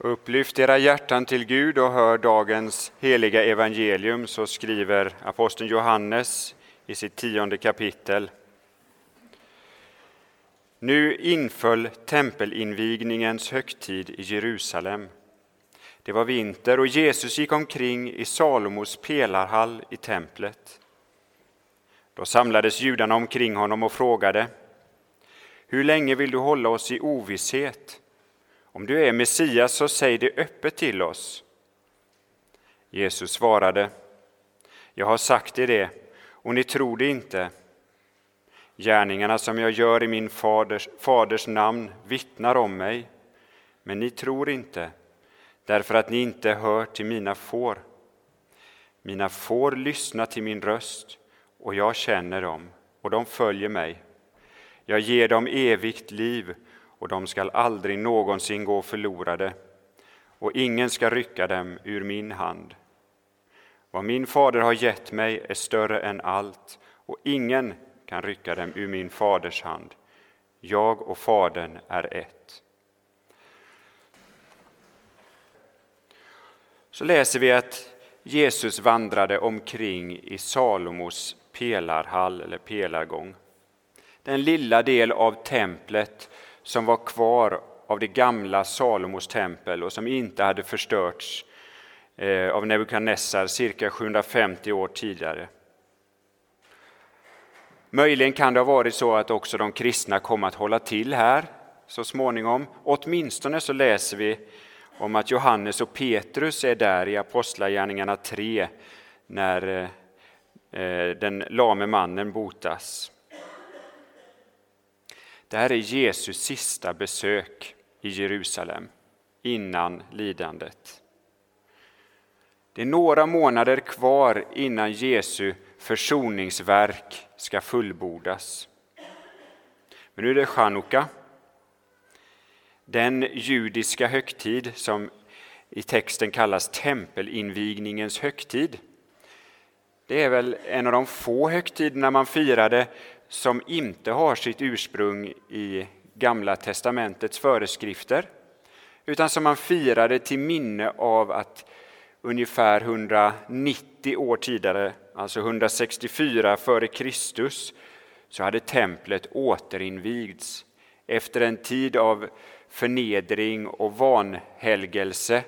Upplyft era hjärtan till Gud och hör dagens heliga evangelium, så skriver aposteln Johannes i sitt tionde kapitel. Nu inföll tempelinvigningens högtid i Jerusalem. Det var vinter och Jesus gick omkring i Salomos pelarhall i templet. Då samlades judarna omkring honom och frågade Hur länge vill du hålla oss i ovisshet? Om du är Messias, så säg det öppet till oss. Jesus svarade, jag har sagt er det, och ni tror det inte. Gärningarna som jag gör i min faders, faders namn vittnar om mig, men ni tror inte, därför att ni inte hör till mina får. Mina får lyssnar till min röst, och jag känner dem, och de följer mig. Jag ger dem evigt liv, och de skall aldrig någonsin gå förlorade, och ingen ska rycka dem ur min hand. Vad min fader har gett mig är större än allt, och ingen kan rycka dem ur min faders hand. Jag och Fadern är ett. Så läser vi att Jesus vandrade omkring i Salomos pelarhall eller pelargång. Den lilla del av templet som var kvar av det gamla Salomos tempel och som inte hade förstörts eh, av Nebukadnessar cirka 750 år tidigare. Möjligen kan det ha varit så att också de kristna kom att hålla till här så småningom. Åtminstone så läser vi om att Johannes och Petrus är där i Apostlagärningarna 3 när eh, eh, den lame mannen botas. Det här är Jesu sista besök i Jerusalem innan lidandet. Det är några månader kvar innan Jesu försoningsverk ska fullbordas. Men nu är det chanukka, den judiska högtid som i texten kallas tempelinvigningens högtid. Det är väl en av de få högtiderna man firade som inte har sitt ursprung i Gamla testamentets föreskrifter utan som man firade till minne av att ungefär 190 år tidigare, alltså 164 före Kristus, så hade templet återinvigts efter en tid av förnedring och vanhelgelse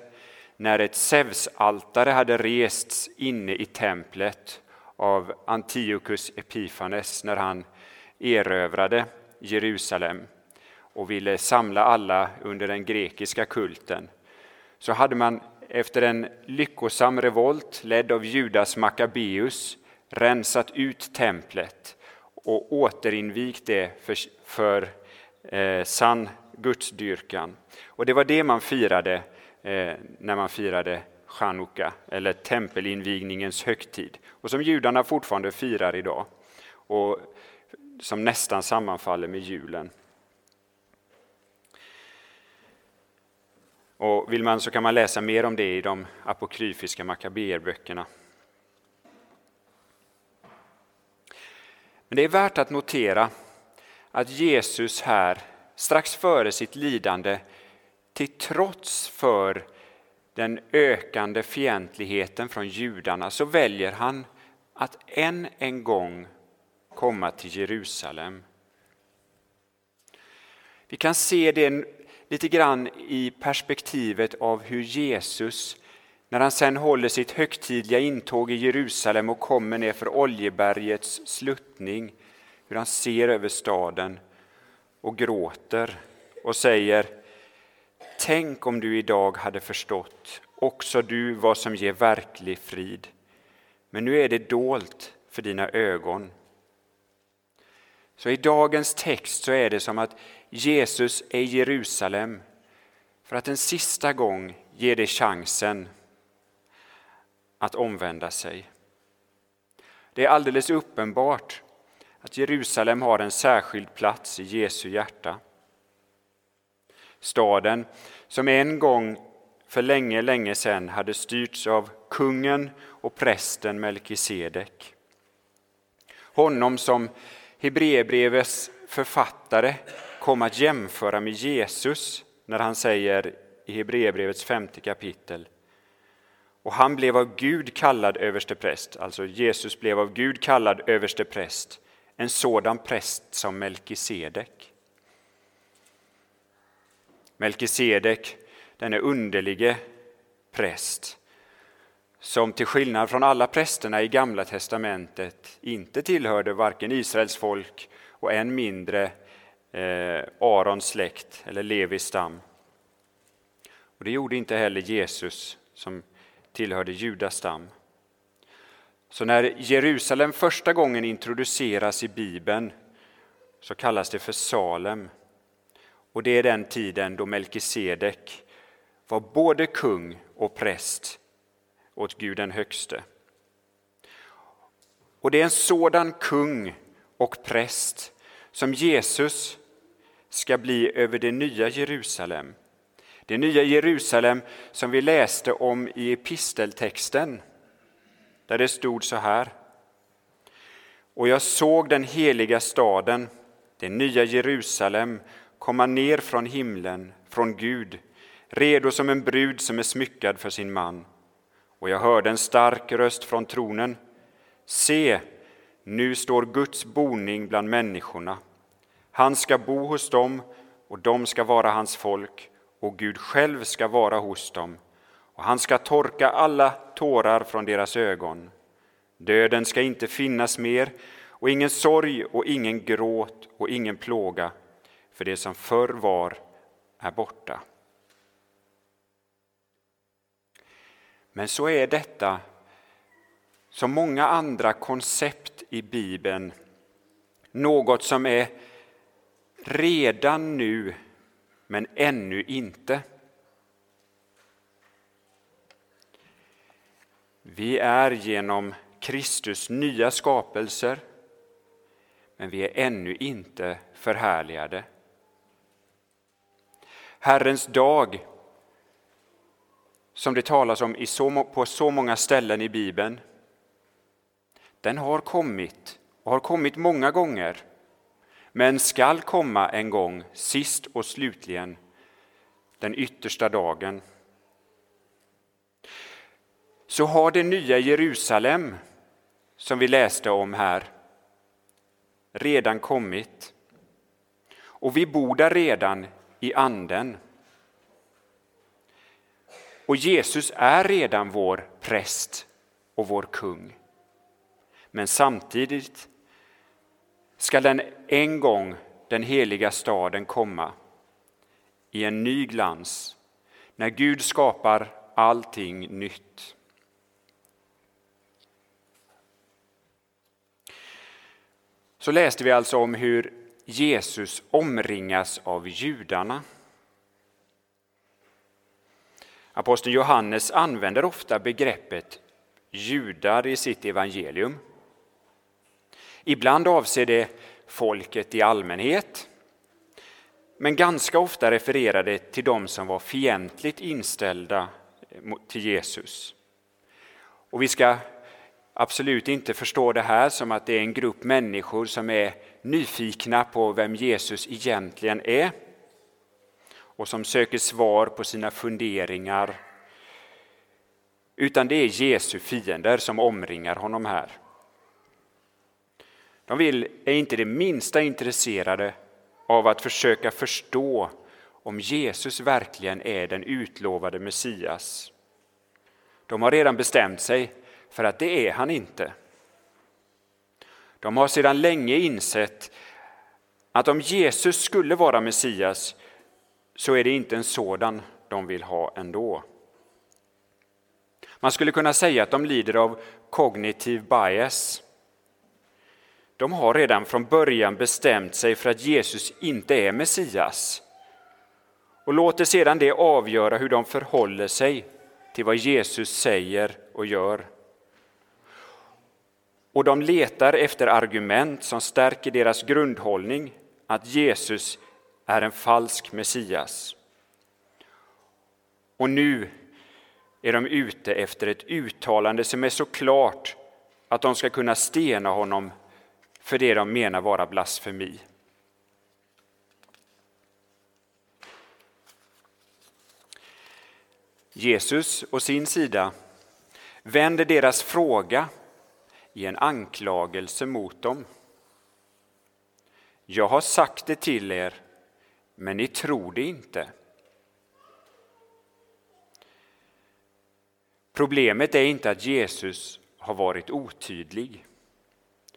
när ett Zeusaltare hade rests inne i templet av Antiochus Epifanes när han erövrade Jerusalem och ville samla alla under den grekiska kulten, så hade man efter en lyckosam revolt ledd av Judas Maccabeus rensat ut templet och återinvigt det för, för eh, sann gudsdyrkan. Och det var det man firade eh, när man firade chanukka, eller tempelinvigningens högtid, och som judarna fortfarande firar idag. Och som nästan sammanfaller med julen. Och vill man så kan man läsa mer om det i de apokryfiska makabeerböckerna. Men det är värt att notera att Jesus här, strax före sitt lidande, till trots för den ökande fientligheten från judarna så väljer han att än en gång komma till Jerusalem. Vi kan se det lite grann i perspektivet av hur Jesus, när han sen håller sitt högtidliga intåg i Jerusalem och kommer ner för Oljebergets sluttning, hur han ser över staden och gråter och säger Tänk om du idag hade förstått, också du vad som ger verklig frid. Men nu är det dolt för dina ögon. Så i dagens text så är det som att Jesus är i Jerusalem för att en sista gång ge dig chansen att omvända sig. Det är alldeles uppenbart att Jerusalem har en särskild plats i Jesu hjärta. Staden som en gång för länge, länge sedan hade styrts av kungen och prästen Melkisedek. Honom som Hebreerbrevets författare kom att jämföra med Jesus när han säger i Hebreerbrevets femte kapitel. Och han blev av Gud kallad överstepräst, alltså Jesus blev av Gud kallad överstepräst, en sådan präst som Melkisedek. Melkisedek, denne underlige präst, som till skillnad från alla prästerna i Gamla testamentet inte tillhörde varken Israels folk och än mindre eh, Arons släkt eller Levis stam. Och det gjorde inte heller Jesus som tillhörde Judas stam. Så när Jerusalem första gången introduceras i Bibeln så kallas det för Salem. Och det är den tiden då Melkisedek var både kung och präst åt Gud den högste. Och det är en sådan kung och präst som Jesus ska bli över det nya Jerusalem. Det nya Jerusalem som vi läste om i episteltexten, där det stod så här. Och jag såg den heliga staden, det nya Jerusalem, komma ner från himlen, från Gud, redo som en brud som är smyckad för sin man. Och jag hörde en stark röst från tronen. Se, nu står Guds boning bland människorna. Han ska bo hos dem och de ska vara hans folk och Gud själv ska vara hos dem och han ska torka alla tårar från deras ögon. Döden ska inte finnas mer och ingen sorg och ingen gråt och ingen plåga för det som förr var är borta. Men så är detta, som många andra koncept i Bibeln, något som är redan nu, men ännu inte. Vi är genom Kristus nya skapelser, men vi är ännu inte förhärligade. Herrens dag som det talas om på så många ställen i Bibeln, den har kommit och har kommit många gånger, men skall komma en gång, sist och slutligen, den yttersta dagen. Så har det nya Jerusalem, som vi läste om här, redan kommit. Och vi bor där redan i anden. Och Jesus är redan vår präst och vår kung. Men samtidigt ska den en gång, den heliga staden, komma i en ny glans när Gud skapar allting nytt. Så läste vi alltså om hur Jesus omringas av judarna. Aposteln Johannes använder ofta begreppet judar i sitt evangelium. Ibland avser det folket i allmänhet, men ganska ofta refererar det till de som var fientligt inställda till Jesus. Och vi ska absolut inte förstå det här som att det är en grupp människor som är nyfikna på vem Jesus egentligen är och som söker svar på sina funderingar. Utan det är Jesu fiender som omringar honom här. De vill, är inte det minsta intresserade av att försöka förstå om Jesus verkligen är den utlovade Messias. De har redan bestämt sig för att det är han inte. De har sedan länge insett att om Jesus skulle vara Messias så är det inte en sådan de vill ha ändå. Man skulle kunna säga att de lider av kognitiv bias. De har redan från början bestämt sig för att Jesus inte är Messias och låter sedan det avgöra hur de förhåller sig till vad Jesus säger och gör. Och de letar efter argument som stärker deras grundhållning att Jesus är en falsk Messias. Och nu är de ute efter ett uttalande som är så klart att de ska kunna stena honom för det de menar vara blasfemi. Jesus å sin sida vänder deras fråga i en anklagelse mot dem. Jag har sagt det till er, men ni tror det inte. Problemet är inte att Jesus har varit otydlig,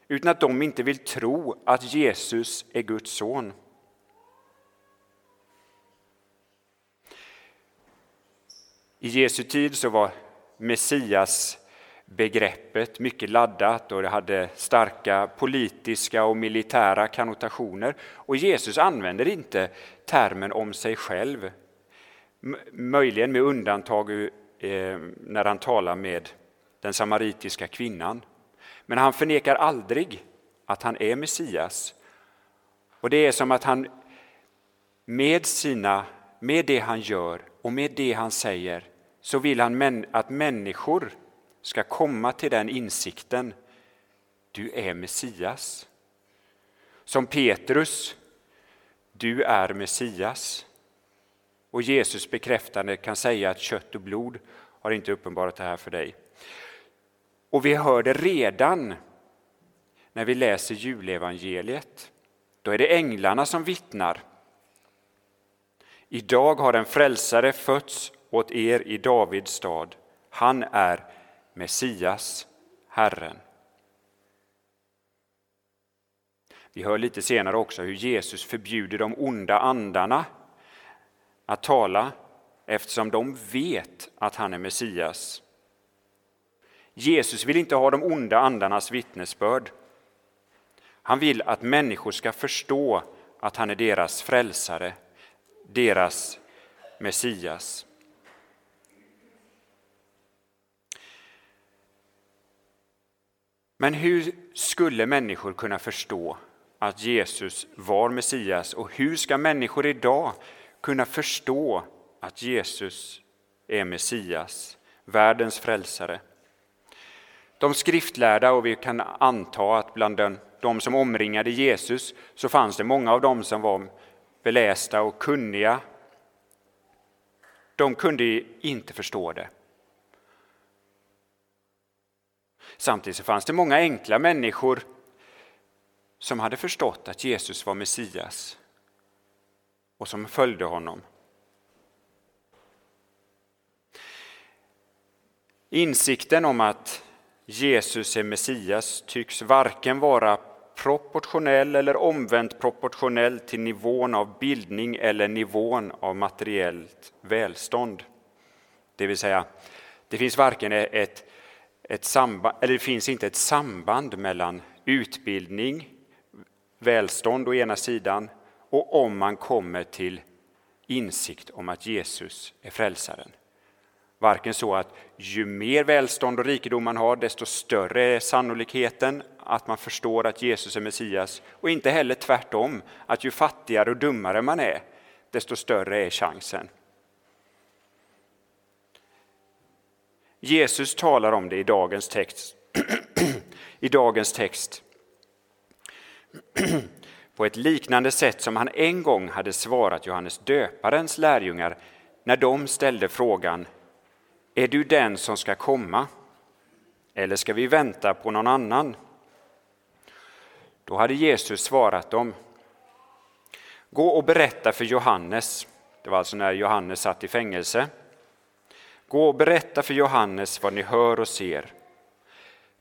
utan att de inte vill tro att Jesus är Guds son. I Jesu tid så var Messias begreppet mycket laddat och det hade starka politiska och militära kanotationer. Och Jesus använder inte termen om sig själv, möjligen med undantag eh, när han talar med den samaritiska kvinnan. Men han förnekar aldrig att han är Messias. Och det är som att han med, sina, med det han gör och med det han säger så vill han att människor ska komma till den insikten. Du är Messias. Som Petrus, du är Messias. Och Jesus bekräftande kan säga att kött och blod har inte uppenbarat det här för dig. Och vi hör det redan när vi läser julevangeliet. Då är det änglarna som vittnar. Idag har en frälsare fötts åt er i Davids stad. Han är Messias, Herren. Vi hör lite senare också hur Jesus förbjuder de onda andarna att tala eftersom de vet att han är Messias. Jesus vill inte ha de onda andarnas vittnesbörd. Han vill att människor ska förstå att han är deras frälsare, deras Messias. Men hur skulle människor kunna förstå att Jesus var Messias och hur ska människor idag kunna förstå att Jesus är Messias, världens frälsare? De skriftlärda, och vi kan anta att bland den, de som omringade Jesus så fanns det många av dem som var belästa och kunniga. De kunde inte förstå det. Samtidigt så fanns det många enkla människor som hade förstått att Jesus var Messias och som följde honom. Insikten om att Jesus är Messias tycks varken vara proportionell eller omvänt proportionell till nivån av bildning eller nivån av materiellt välstånd. Det vill säga, det finns varken ett ett samband, eller det finns inte ett samband mellan utbildning, välstånd å ena sidan och om man kommer till insikt om att Jesus är frälsaren. Varken så att ju mer välstånd och rikedom man har, desto större är sannolikheten att man förstår att Jesus är Messias och inte heller tvärtom, att ju fattigare och dummare man är, desto större är chansen. Jesus talar om det i dagens text. I dagens text. På ett liknande sätt som han en gång hade svarat Johannes döparens lärjungar när de ställde frågan Är du den som ska komma? Eller ska vi vänta på någon annan? Då hade Jesus svarat dem Gå och berätta för Johannes, det var alltså när Johannes satt i fängelse, Gå och berätta för Johannes vad ni hör och ser.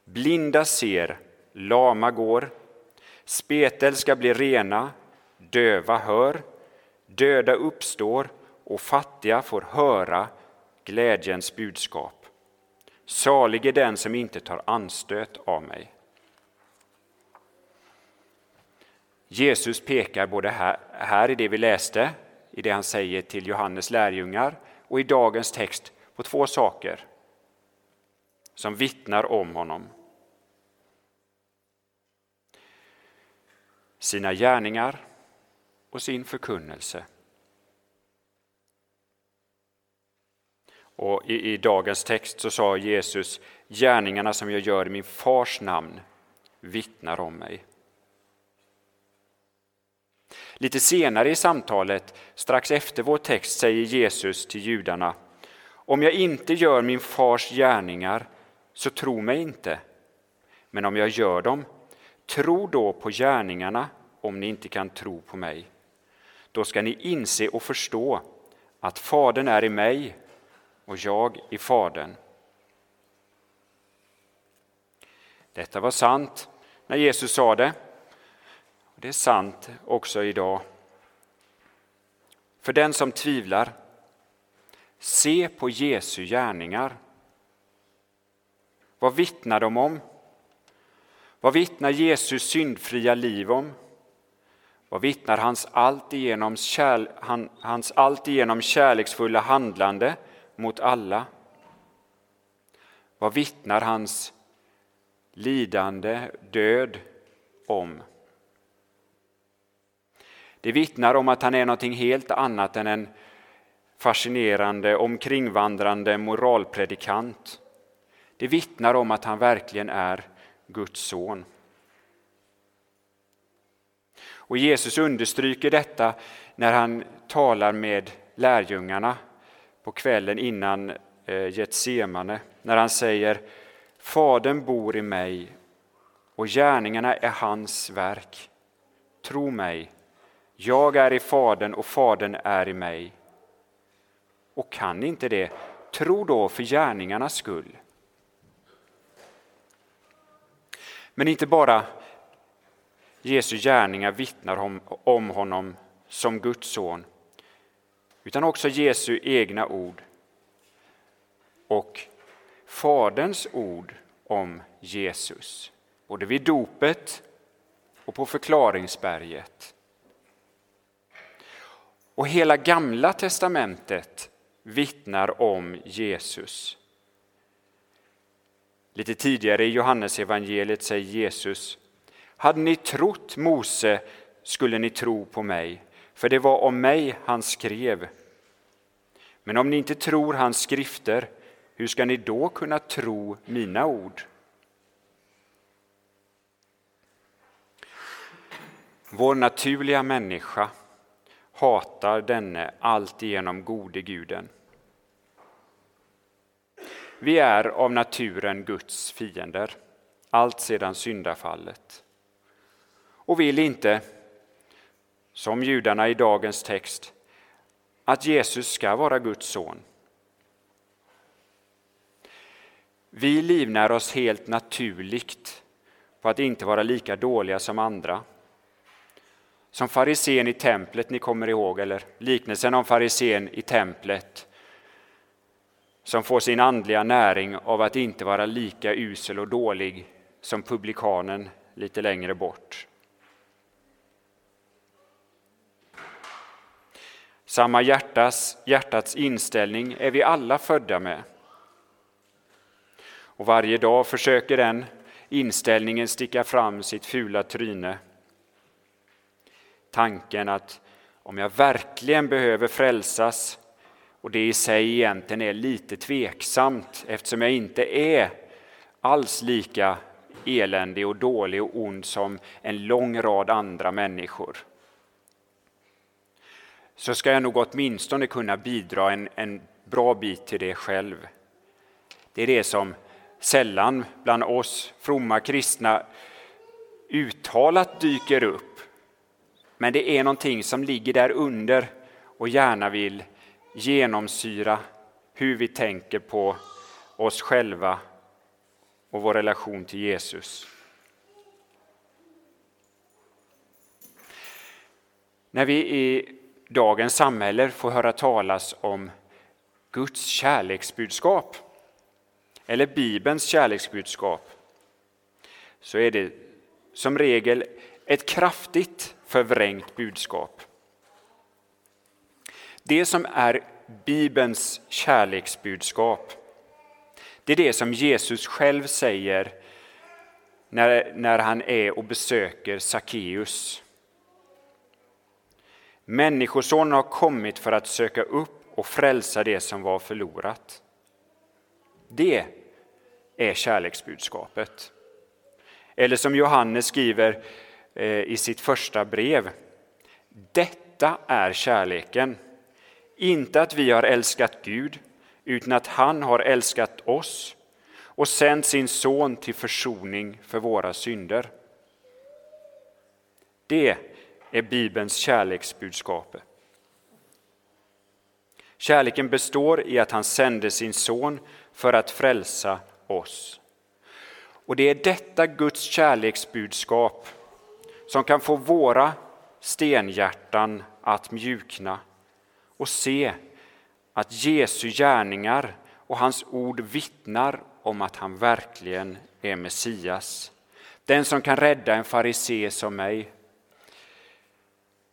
Blinda ser, lama går, spetel ska bli rena, döva hör, döda uppstår och fattiga får höra glädjens budskap. Salig är den som inte tar anstöt av mig. Jesus pekar både här, här i det vi läste, i det han säger till Johannes lärjungar och i dagens text på två saker som vittnar om honom. Sina gärningar och sin förkunnelse. Och i, i, dagens text så sa Jesus, gärningarna som jag gör i min fars namn vittnar om mig. Lite senare i samtalet, strax efter vår text, säger Jesus till judarna om jag inte gör min fars gärningar, så tro mig inte. Men om jag gör dem, tro då på gärningarna om ni inte kan tro på mig. Då ska ni inse och förstå att Fadern är i mig och jag i Fadern. Detta var sant när Jesus sa det. Det är sant också idag. För den som tvivlar, se på Jesu gärningar. Vad vittnar de om? Vad vittnar Jesus syndfria liv om? Vad vittnar hans alltigenom, kärl, han, hans alltigenom kärleksfulla handlande mot alla? Vad vittnar hans lidande, död om? Det vittnar om att han är något helt annat än en fascinerande, omkringvandrande moralpredikant. Det vittnar om att han verkligen är Guds son. Och Jesus understryker detta när han talar med lärjungarna på kvällen innan eh, Getsemane, när han säger Fadern bor i mig och gärningarna är hans verk. Tro mig, jag är i Fadern och Fadern är i mig. Och kan ni inte det, tro då för gärningarnas skull. Men inte bara Jesu gärningar vittnar om, om honom som Guds son, utan också Jesu egna ord och Faderns ord om Jesus, både vid dopet och på förklaringsberget. Och hela Gamla testamentet vittnar om Jesus. Lite tidigare i Johannesevangeliet säger Jesus hade ni trott Mose skulle ni tro på mig, för det var om mig han skrev. Men om ni inte tror hans skrifter, hur ska ni då kunna tro mina ord? Vår naturliga människa hatar denne alltigenom gode guden. Vi är av naturen Guds fiender, allt sedan syndafallet och vill inte, som judarna i dagens text, att Jesus ska vara Guds son. Vi livnär oss helt naturligt på att inte vara lika dåliga som andra. Som farisén i templet, ni kommer ihåg, eller liknelsen om farisén i templet som får sin andliga näring av att inte vara lika usel och dålig som publikanen lite längre bort. Samma hjärtas, hjärtats inställning är vi alla födda med. Och varje dag försöker den inställningen sticka fram sitt fula tryne. Tanken att om jag verkligen behöver frälsas och det i sig egentligen är lite tveksamt eftersom jag inte är alls lika eländig och dålig och ond som en lång rad andra människor så ska jag nog åtminstone kunna bidra en, en bra bit till det själv. Det är det som sällan bland oss fromma kristna uttalat dyker upp. Men det är någonting som ligger där under och gärna vill genomsyra hur vi tänker på oss själva och vår relation till Jesus. När vi i dagens samhälle får höra talas om Guds kärleksbudskap eller Bibelns kärleksbudskap så är det som regel ett kraftigt förvrängt budskap. Det som är Bibelns kärleksbudskap det är det som Jesus själv säger när, när han är och besöker Sackeus. Människosonen har kommit för att söka upp och frälsa det som var förlorat. Det är kärleksbudskapet. Eller som Johannes skriver Eh, i sitt första brev. Detta är kärleken. Inte att vi har älskat Gud, utan att han har älskat oss och sänt sin son till försoning för våra synder. Det är Bibelns kärleksbudskap. Kärleken består i att han sände sin son för att frälsa oss. Och det är detta Guds kärleksbudskap som kan få våra stenhjärtan att mjukna och se att Jesu gärningar och hans ord vittnar om att han verkligen är Messias. Den som kan rädda en farisé som mig.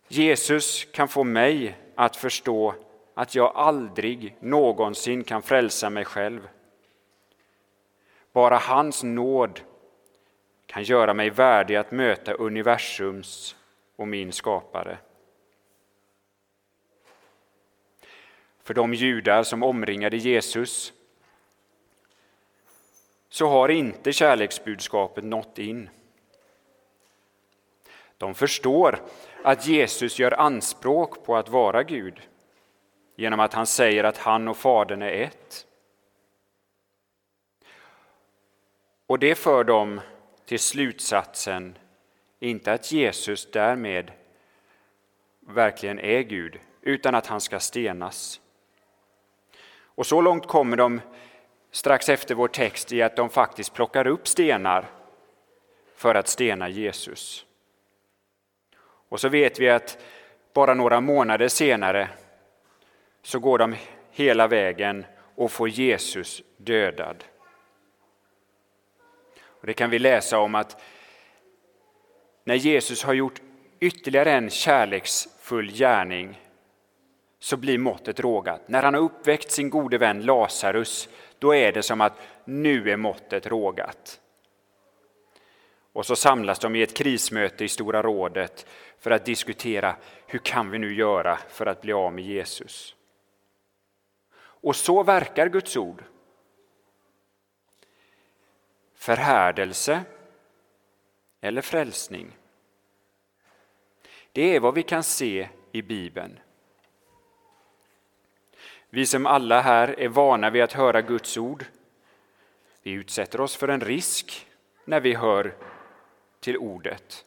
Jesus kan få mig att förstå att jag aldrig någonsin kan frälsa mig själv. Bara hans nåd kan göra mig värdig att möta universums och min skapare. För de judar som omringade Jesus så har inte kärleksbudskapet nått in. De förstår att Jesus gör anspråk på att vara Gud genom att han säger att han och Fadern är ett. Och det för dem till slutsatsen, inte att Jesus därmed verkligen är Gud, utan att han ska stenas. Och så långt kommer de strax efter vår text i att de faktiskt plockar upp stenar för att stena Jesus. Och så vet vi att bara några månader senare så går de hela vägen och får Jesus dödad. Och det kan vi läsa om att när Jesus har gjort ytterligare en kärleksfull gärning så blir måttet rågat. När han har uppväckt sin gode vän Lazarus, då är det som att nu är måttet rågat. Och så samlas de i ett krismöte i Stora rådet för att diskutera hur kan vi nu göra för att bli av med Jesus. Och så verkar Guds ord. Förhärdelse eller frälsning. Det är vad vi kan se i Bibeln. Vi som alla här är vana vid att höra Guds ord. Vi utsätter oss för en risk när vi hör till ordet.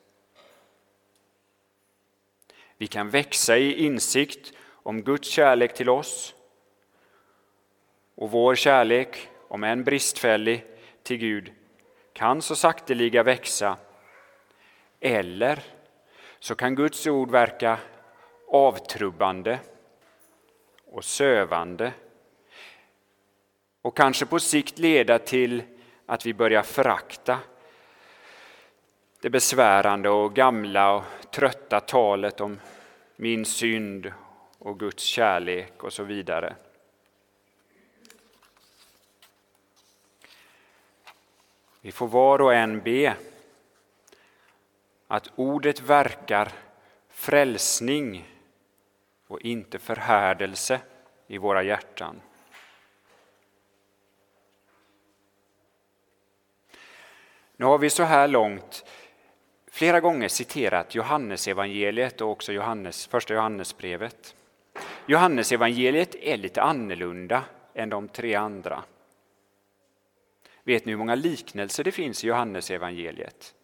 Vi kan växa i insikt om Guds kärlek till oss och vår kärlek, om än bristfällig, till Gud kan så sakteliga växa. Eller så kan Guds ord verka avtrubbande och sövande och kanske på sikt leda till att vi börjar förakta det besvärande och gamla och trötta talet om min synd och Guds kärlek och så vidare. Vi får var och en be att ordet verkar frälsning och inte förhärdelse i våra hjärtan. Nu har vi så här långt flera gånger citerat Johannesevangeliet och också Johannes, första Johannesbrevet. Johannesevangeliet är lite annorlunda än de tre andra. Vet ni hur många liknelser det finns i Johannesevangeliet?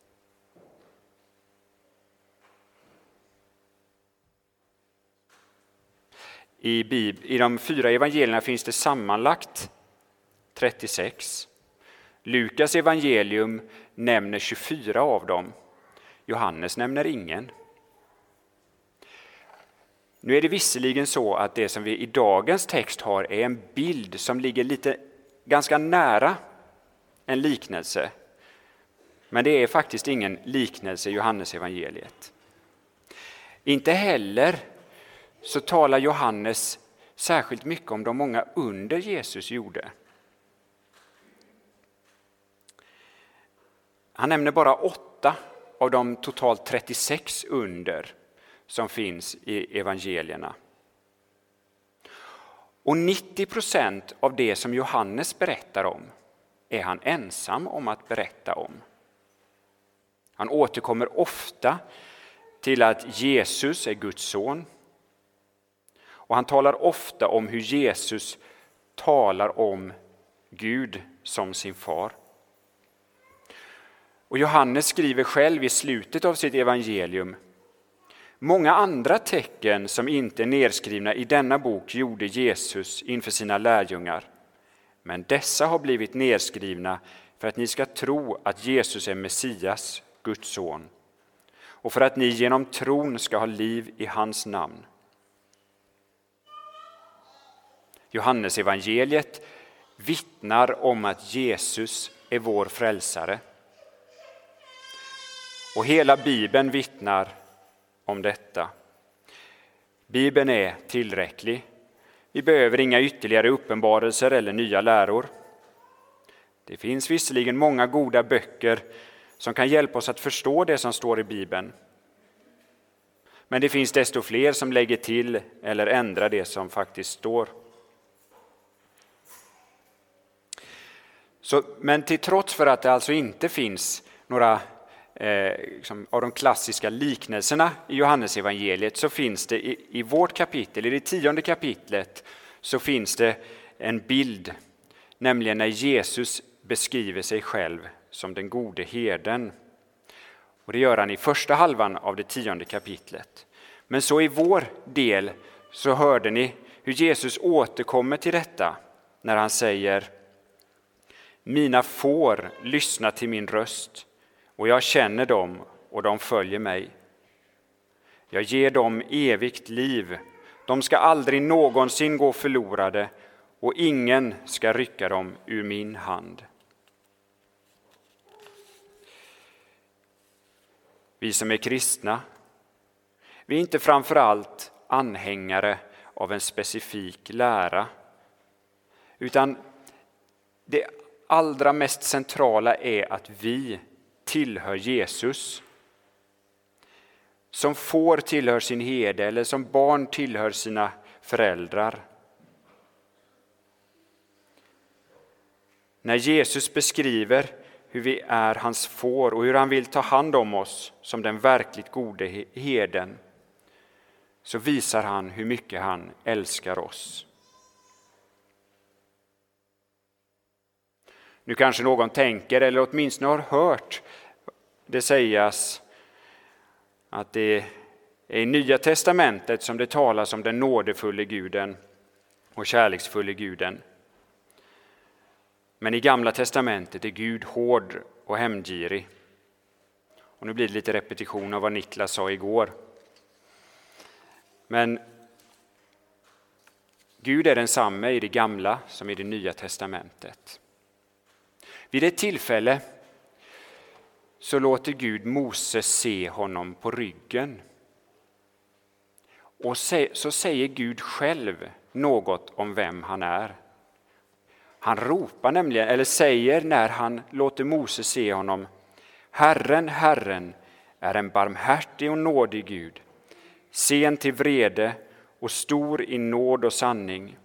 I, Bib I de fyra evangelierna finns det sammanlagt 36. Lukas evangelium nämner 24 av dem. Johannes nämner ingen. Nu är det visserligen så att det som vi i dagens text har är en bild som ligger lite ganska nära en liknelse. Men det är faktiskt ingen liknelse i Johannesevangeliet. Inte heller så talar Johannes särskilt mycket om de många under Jesus gjorde. Han nämner bara åtta av de totalt 36 under som finns i evangelierna. Och 90 procent av det som Johannes berättar om är han ensam om att berätta om. Han återkommer ofta till att Jesus är Guds son. Och han talar ofta om hur Jesus talar om Gud som sin far. Och Johannes skriver själv i slutet av sitt evangelium Många andra tecken som inte är nedskrivna i denna bok gjorde Jesus inför sina lärjungar. Men dessa har blivit nedskrivna för att ni ska tro att Jesus är Messias, Guds son, och för att ni genom tron ska ha liv i hans namn. Johannes evangeliet vittnar om att Jesus är vår frälsare. Och hela Bibeln vittnar om detta. Bibeln är tillräcklig. Vi behöver inga ytterligare uppenbarelser eller nya läror. Det finns visserligen många goda böcker som kan hjälpa oss att förstå det som står i Bibeln. Men det finns desto fler som lägger till eller ändrar det som faktiskt står. Så, men till trots för att det alltså inte finns några eh, liksom, av de klassiska liknelserna i Johannesevangeliet så finns det i, i vårt kapitel, i det tionde kapitlet, så finns det en bild, nämligen när Jesus beskriver sig själv som den gode herden. Och det gör han i första halvan av det tionde kapitlet. Men så i vår del så hörde ni hur Jesus återkommer till detta när han säger Mina får lyssna till min röst och jag känner dem och de följer mig. Jag ger dem evigt liv. De ska aldrig någonsin gå förlorade och ingen ska rycka dem ur min hand. Vi som är kristna, vi är inte framför allt anhängare av en specifik lära, utan det allra mest centrala är att vi tillhör Jesus. Som får tillhör sin herde eller som barn tillhör sina föräldrar. När Jesus beskriver hur vi är hans får och hur han vill ta hand om oss som den verkligt gode herden så visar han hur mycket han älskar oss. Nu kanske någon tänker, eller åtminstone har hört det sägas att det är i Nya testamentet som det talas om den nådefulle guden och kärleksfulle guden. Men i Gamla testamentet är Gud hård och hämndgirig. Och nu blir det lite repetition av vad Niklas sa igår. Men Gud är densamme i det gamla som i det nya testamentet. Vid ett tillfälle så låter Gud Moses se honom på ryggen. Och så säger Gud själv något om vem han är. Han ropar nämligen, eller säger när han låter Moses se honom, Herren, Herren är en barmhärtig och nådig Gud, sen till vrede och stor i nåd och sanning.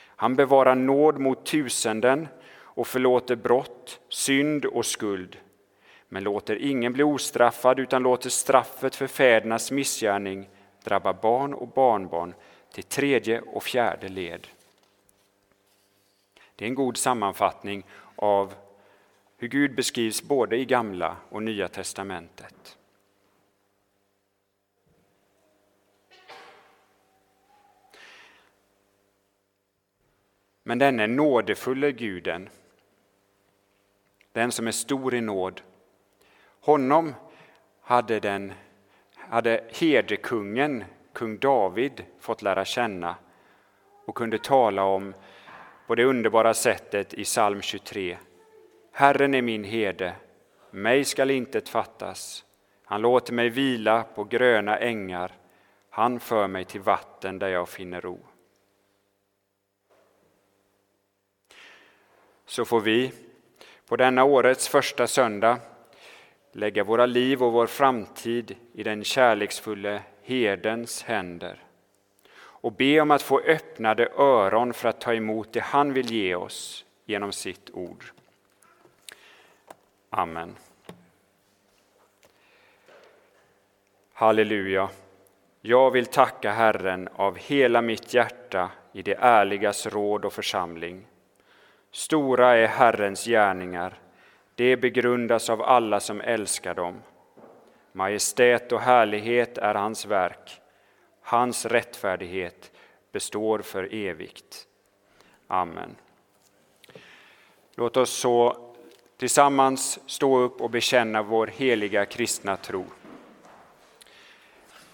Han bevarar nåd mot tusenden och förlåter brott, synd och skuld, men låter ingen bli ostraffad utan låter straffet för fädernas missgärning drabba barn och barnbarn till tredje och fjärde led. Det är en god sammanfattning av hur Gud beskrivs både i Gamla och Nya testamentet. Men denne nådefulle guden, den som är stor i nåd, honom hade, den, hade herdekungen, kung David, fått lära känna och kunde tala om på det underbara sättet i psalm 23. Herren är min herde, mig skall intet fattas. Han låter mig vila på gröna ängar, han för mig till vatten där jag finner ro. Så får vi på denna årets första söndag lägga våra liv och vår framtid i den kärleksfulle herdens händer och be om att få öppnade öron för att ta emot det han vill ge oss genom sitt ord. Amen. Halleluja. Jag vill tacka Herren av hela mitt hjärta i det ärligas råd och församling. Stora är Herrens gärningar, det begrundas av alla som älskar dem. Majestät och härlighet är hans verk, hans rättfärdighet består för evigt. Amen. Låt oss så tillsammans stå upp och bekänna vår heliga kristna tro.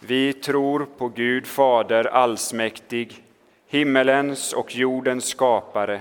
Vi tror på Gud Fader allsmäktig, himmelens och jordens skapare.